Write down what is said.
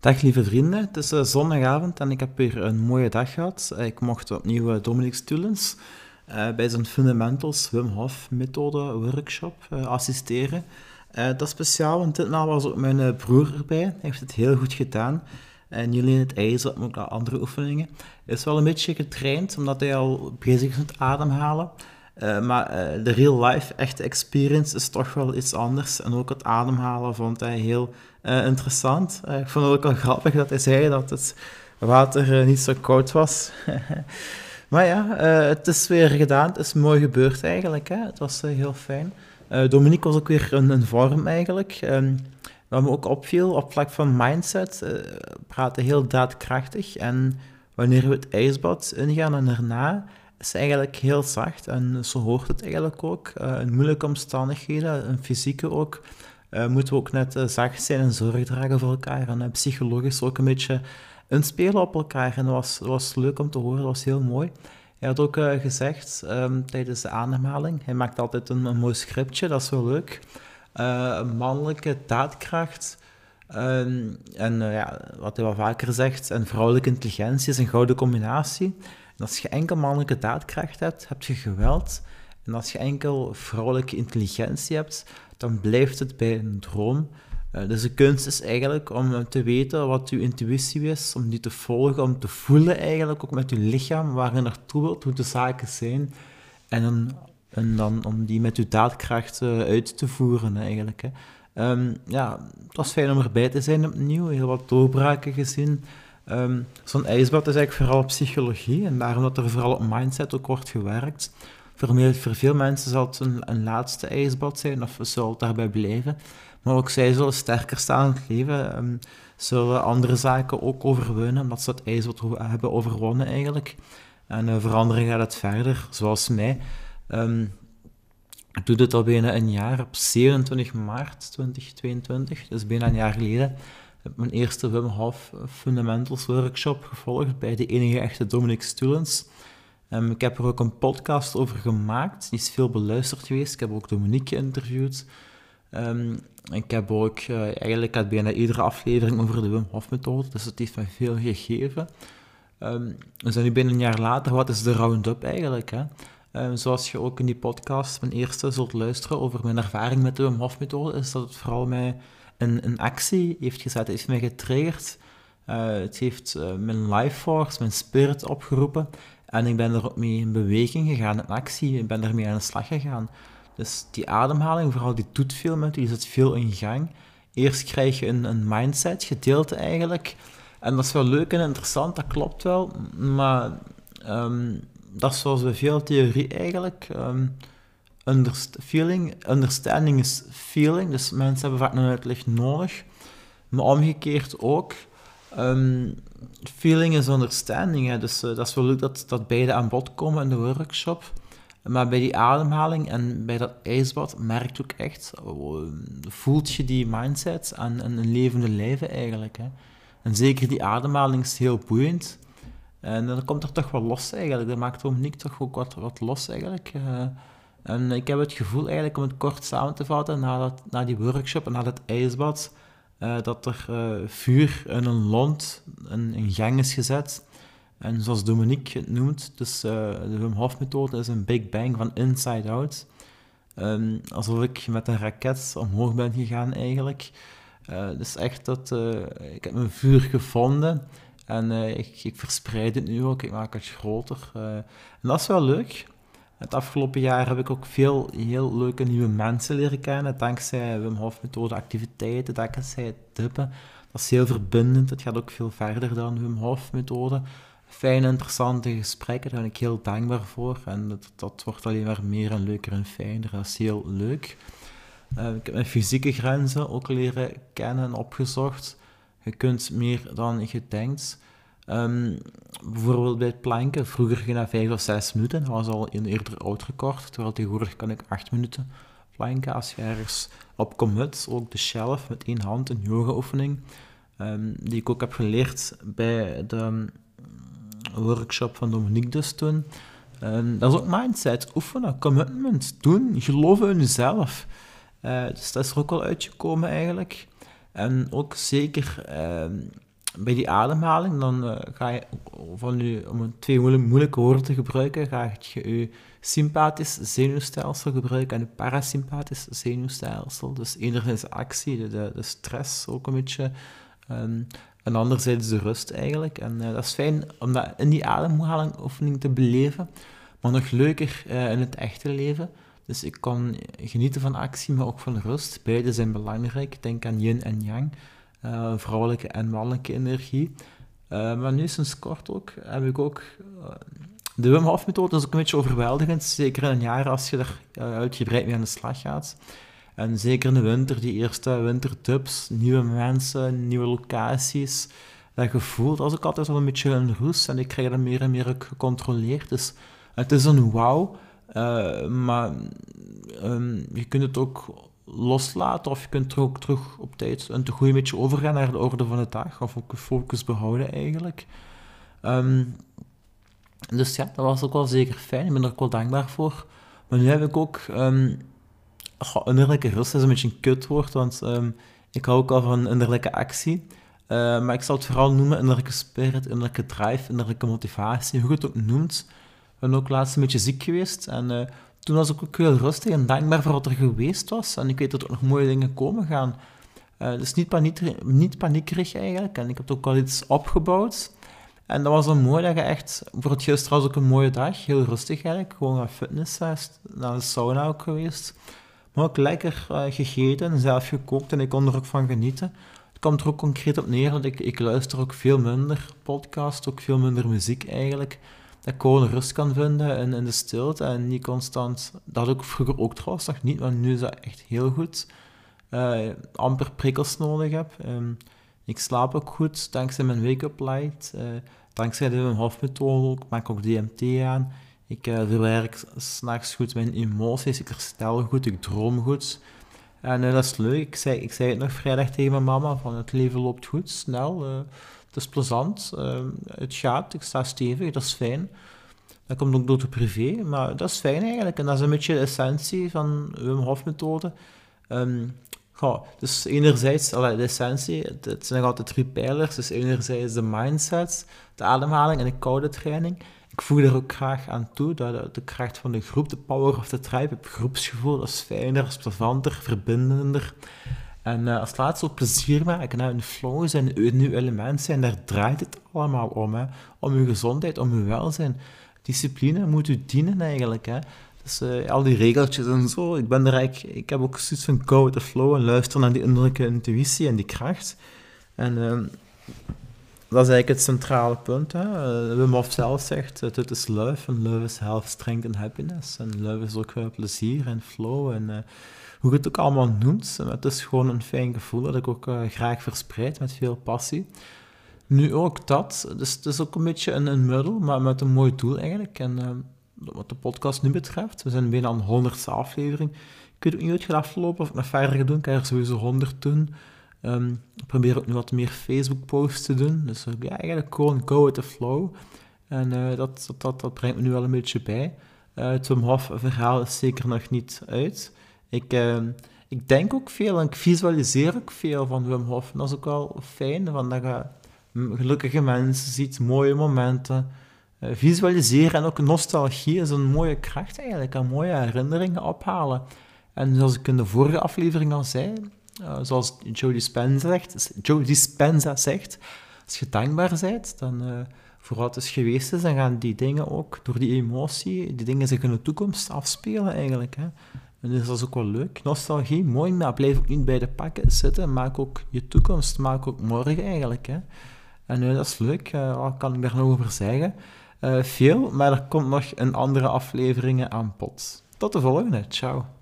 Dag lieve vrienden, het is uh, zondagavond en ik heb weer een mooie dag gehad. Uh, ik mocht opnieuw uh, Dominic Stulens bij zijn Fundamentals Wim Hof methode workshop assisteren. dat is speciaal, want ditmaal was ook mijn broer erbij. Hij heeft het heel goed gedaan. En jullie het ijzer, maar ook andere oefeningen. Hij is wel een beetje getraind, omdat hij al bezig is met ademhalen. Uh, maar uh, de real-life, echte experience is toch wel iets anders. En ook het ademhalen vond hij heel uh, interessant. ik vond het ook wel grappig dat hij zei dat het water niet zo koud was. maar ja, het is weer gedaan. Het is mooi gebeurd eigenlijk. Hè? Het was heel fijn. Dominique was ook weer een, vorm eigenlijk. Um, wat me ook opviel, op vlak van mindset, praatte heel daadkrachtig. En wanneer we het ijsbad ingaan en daarna is eigenlijk heel zacht en zo hoort het eigenlijk ook. Uh, in moeilijke omstandigheden, in fysieke ook, uh, moeten we ook net uh, zacht zijn en zorg dragen voor elkaar. En psychologisch ook een beetje inspelen op elkaar. En dat was, was leuk om te horen, dat was heel mooi. Hij had ook gezegd um, tijdens de ademhaling, hij maakt altijd een, een mooi scriptje, dat is wel leuk. mannelijke daadkracht. Ehm, en ja, wat hij wel vaker zegt, en vrouwelijke intelligentie is een gouden combinatie als je enkel mannelijke daadkracht hebt, heb je geweld. En als je enkel vrouwelijke intelligentie hebt, dan blijft het bij een droom. Uh, dus de kunst is eigenlijk om te weten wat je intuïtie is, om die te volgen, om te voelen eigenlijk, ook met je lichaam, waar je naartoe wilt, hoe de zaken zijn. En dan, dan om die met je daadkracht uh, uit te voeren eigenlijk. Um, ja, het was fijn om erbij te zijn opnieuw, heel wat doorbraken gezien. Um, Zo'n ijsbad is eigenlijk vooral psychologie en daarom dat er vooral op mindset ook wordt gewerkt. Voor, veel mensen zal het een, laatste ijsbad zijn of zal het daarbij blijven. Maar ook zij zullen sterker staan in het leven, um, zullen andere zaken ook overwinnen, omdat ze het ijsbad hebben overwonnen eigenlijk. En uh, voor anderen gaat het verder, zoals mij. Um, ik doe dit al bijna een jaar, op 27 maart 2022, dus bijna een jaar geleden mijn eerste Wim Hof Fundamentals workshop gevolgd bij de enige echte Dominic Stulens. Um, ik heb er ook een podcast over gemaakt, die is veel beluisterd geweest. Ik heb ook Dominique geïnterviewd. Um, ik heb ook uh, eigenlijk had bijna iedere aflevering over de Wim Hof methode, dus het heeft mij veel gegeven. Um, we zijn nu bijna een jaar later, wat is de round-up eigenlijk? Hè? Zoals je ook in die podcast, mijn eerste, zult luisteren over mijn ervaring met de Wim Hof methode, is dat het vooral mij een, een actie heeft gezet. Het heeft mij getriggerd. Het heeft mijn life force, mijn spirit opgeroepen. En ik ben er mee in beweging gegaan, in actie. Ik ben ermee aan de slag gegaan. Dus die ademhaling, vooral die doet veel met die zit veel in gang. Eerst krijg je een, een mindset gedeelte eigenlijk. En dat is wel leuk en interessant, dat klopt wel. Maar um, dat is zoals bij veel theorie eigenlijk. Um, underst feeling, understanding is feeling, dus mensen hebben vaak een uitleg nodig. Maar omgekeerd ook, um, feeling is understanding. Hè. Dus uh, dat is wel leuk dat, dat beide aan bod komen in de workshop. Maar bij die ademhaling en bij dat ijsbad merkt ook echt, uh, voelt je die mindset aan, een levende leven eigenlijk. Hè. En zeker die ademhaling is heel boeiend. En dan komt er toch wel los eigenlijk. Dat maakt Dominique toch ook wat, wat los eigenlijk. Uh, en ik heb het gevoel, eigenlijk, om het kort samen te vatten, na, dat, na die workshop en na het ijsbad, uh, dat er uh, vuur in een lont in, in, gang is gezet. En zoals Dominique het noemt, dus uh, de Wim Hof methode is een big bang van inside out. Um, alsof ik met een raket omhoog ben gegaan eigenlijk. dus echt dat, ik heb mijn vuur gevonden en ik, ik verspreid het nu ook, ik maak het groter. en dat is wel leuk. Het afgelopen jaar heb ik ook veel heel leuke nieuwe mensen leren kennen, dankzij Wim Hof methode activiteiten, dankzij dippen. Dat is heel verbindend, het gaat ook veel verder dan Wim Hof methode. Fijne, interessante gesprekken, daar ben ik heel dankbaar voor. En dat, dat wordt alleen maar meer en leuker en fijner, dat is heel leuk. Uh, ik heb mijn fysieke grenzen ook leren kennen en opgezocht. Je kunt meer dan je denkt. Um, bijvoorbeeld bij het planken, vroeger ging dat 5 of 6 minuten, dat was al een eerder oud record, terwijl tegenwoordig kan ik 8 minuten planken als je ergens op commit, ook de shelf met één hand, een yoga-oefening, um, die ik ook heb geleerd bij de mm, workshop van Dominique dus toen. Dat is ook mindset, oefenen, commitment, doen, geloven in jezelf. Uh, dus dat is er ook wel uitgekomen eigenlijk. En ook zeker bij die ademhaling, dan uh, ga je van je, om twee moeilijke woorden te gebruiken, ga je je sympathisch zenuwstelsel gebruiken en je parasympathisch zenuwstelsel. Dus enerzijds actie, de, de stress ook een beetje, um, en anderzijds de rust eigenlijk. En uh, dat is fijn om dat in die ademhaling oefening te beleven, maar nog leuker uh, in het echte leven. Dus ik kan genieten van actie, maar ook van rust. Beide zijn belangrijk. Denk aan yin en yang, uh, vrouwelijke en mannelijke energie. maar nu sinds kort ook heb ik ook de Wim Hof methode is ook een beetje overweldigend, zeker in een jaar als je uh, uitgebreid mee aan de slag gaat. En zeker in de winter, die eerste wintertubs, nieuwe mensen, nieuwe locaties, dat gevoel, dat is ook altijd wel een beetje een roes en ik krijg dat meer en meer gecontroleerd. Dus het is een wauw, maar um, je kunt het ook loslaten of je kunt er ook terug op tijd een te goed beetje overgaan naar de orde van de dag of ook focus behouden eigenlijk. Um, dus ja, dat was ook wel zeker fijn. Ik ben er ook wel dankbaar voor. Maar nu heb ik ook... Um, innerlijke rust is een beetje een kutwoord, want um, ik hou ook al van innerlijke actie. Uh, maar ik zal het vooral noemen innerlijke spirit, innerlijke drive, innerlijke motivatie, hoe je het ook noemt. Ik ben ook laatst een beetje ziek geweest en uh, toen was ik ook heel rustig en dankbaar voor wat er geweest was. En ik weet dat er nog mooie dingen komen gaan. Uh, dus niet, paniekerig, niet paniekerig eigenlijk. En ik heb ook al iets opgebouwd. En dat was dan mooi dat je echt, voor het gisteren was ook een mooie dag, heel rustig eigenlijk, gewoon naar fitness, naar de sauna ook geweest. Maar ook lekker uh, gegeten en zelf gekookt en ik kon er ook van genieten. Het komt er ook concreet op neer dat ik, ik luister ook veel minder podcast, ook veel minder muziek eigenlijk. Dat ik gewoon rust kan vinden in, in de stilte en niet constant, dat ik vroeger ook trouwens nog niet, maar nu is dat echt heel goed. Uh, amper prikkels nodig heb. Um, ik slaap ook goed, dankzij mijn wake-up light. Uh, dankzij de Hof-methode maak ik ook DMT aan. Ik uh, verwerk s'nachts goed mijn emoties, ik herstel goed, ik droom goed. En dat is leuk. Ik zei, ik zei het nog vrijdag tegen mijn mama, van het leven loopt goed, snel. Het is plezant, het gaat, ik sta stevig, dat is fijn. Dat komt ook door de privé, maar dat is fijn eigenlijk. En dat is een beetje de essentie van Wim Hof-methode. Um, Goh, dus enerzijds, de essentie, het zijn altijd drie pijlers. Dus enerzijds de mindset, de ademhaling en de koude training. Ik voeg er ook graag aan toe dat de kracht van de groep, de power of the tribe, het groepsgevoel, dat is fijner, is plezanter, verbindender. En uh, als laatste ook plezier maken, nou, een flow zijn, een nieuw element zijn, daar draait het allemaal om. Hè. Om uw gezondheid, om uw welzijn. Discipline moet u dienen eigenlijk. Hè. Dus uh, al die regeltjes en zo. Ik ben er eigenlijk, ik heb ook zoiets van go flow en luisteren naar die innerlijke intuïtie en die kracht. En uh, dat is eigenlijk het centrale punt. Hè. Uh, Wim Hof zelf zegt, het is love en love is health, strength en happiness. En love is ook plezier en flow en hoe het ook allemaal noemt. Het is gewoon een fijn gevoel dat ik ook graag verspreid met veel passie. Nu ook dat, dus het is ook een beetje een, een middel, maar met een mooi doel eigenlijk. En wat de podcast nu betreft. We zijn bijna aan de honderdste aflevering. Ik weet ook niet hoe het gaat aflopen, of ik nog verder ga doen. Ik ga er sowieso honderd doen. Um, ik probeer ook nu wat meer Facebook-posts te doen. Dus uh, ja, eigenlijk gewoon go with the flow. En dat, dat, dat, brengt me nu wel een beetje bij. Het Wim Hof-verhaal is zeker nog niet uit. Ik, ehm, ik denk ook veel en ik visualiseer ook veel van Wim Hof. En dat is ook wel fijn, van dat je gelukkige mensen ziet, mooie momenten... Eh, visualiseren en ook nostalgie is een mooie kracht eigenlijk, een mooie herinneringen ophalen. En zoals ik in de vorige aflevering al zei, uh, zoals Joe Dispenza zegt, zegt, als je dankbaar bent, dan uh, voor wat is geweest is, dan gaan die dingen ook door die emotie, die dingen zich in de toekomst afspelen eigenlijk. Hè. En dus dat is ook wel leuk. Nostalgie, mooi, maar blijf ook niet bij de pakken zitten. Maak ook je toekomst, maak ook morgen eigenlijk. Hè. En uh, dat is leuk. wat kan ik daar nog over zeggen? Uh, veel, maar er komt nog een andere afleveringen aan pot. Tot de volgende. Ciao.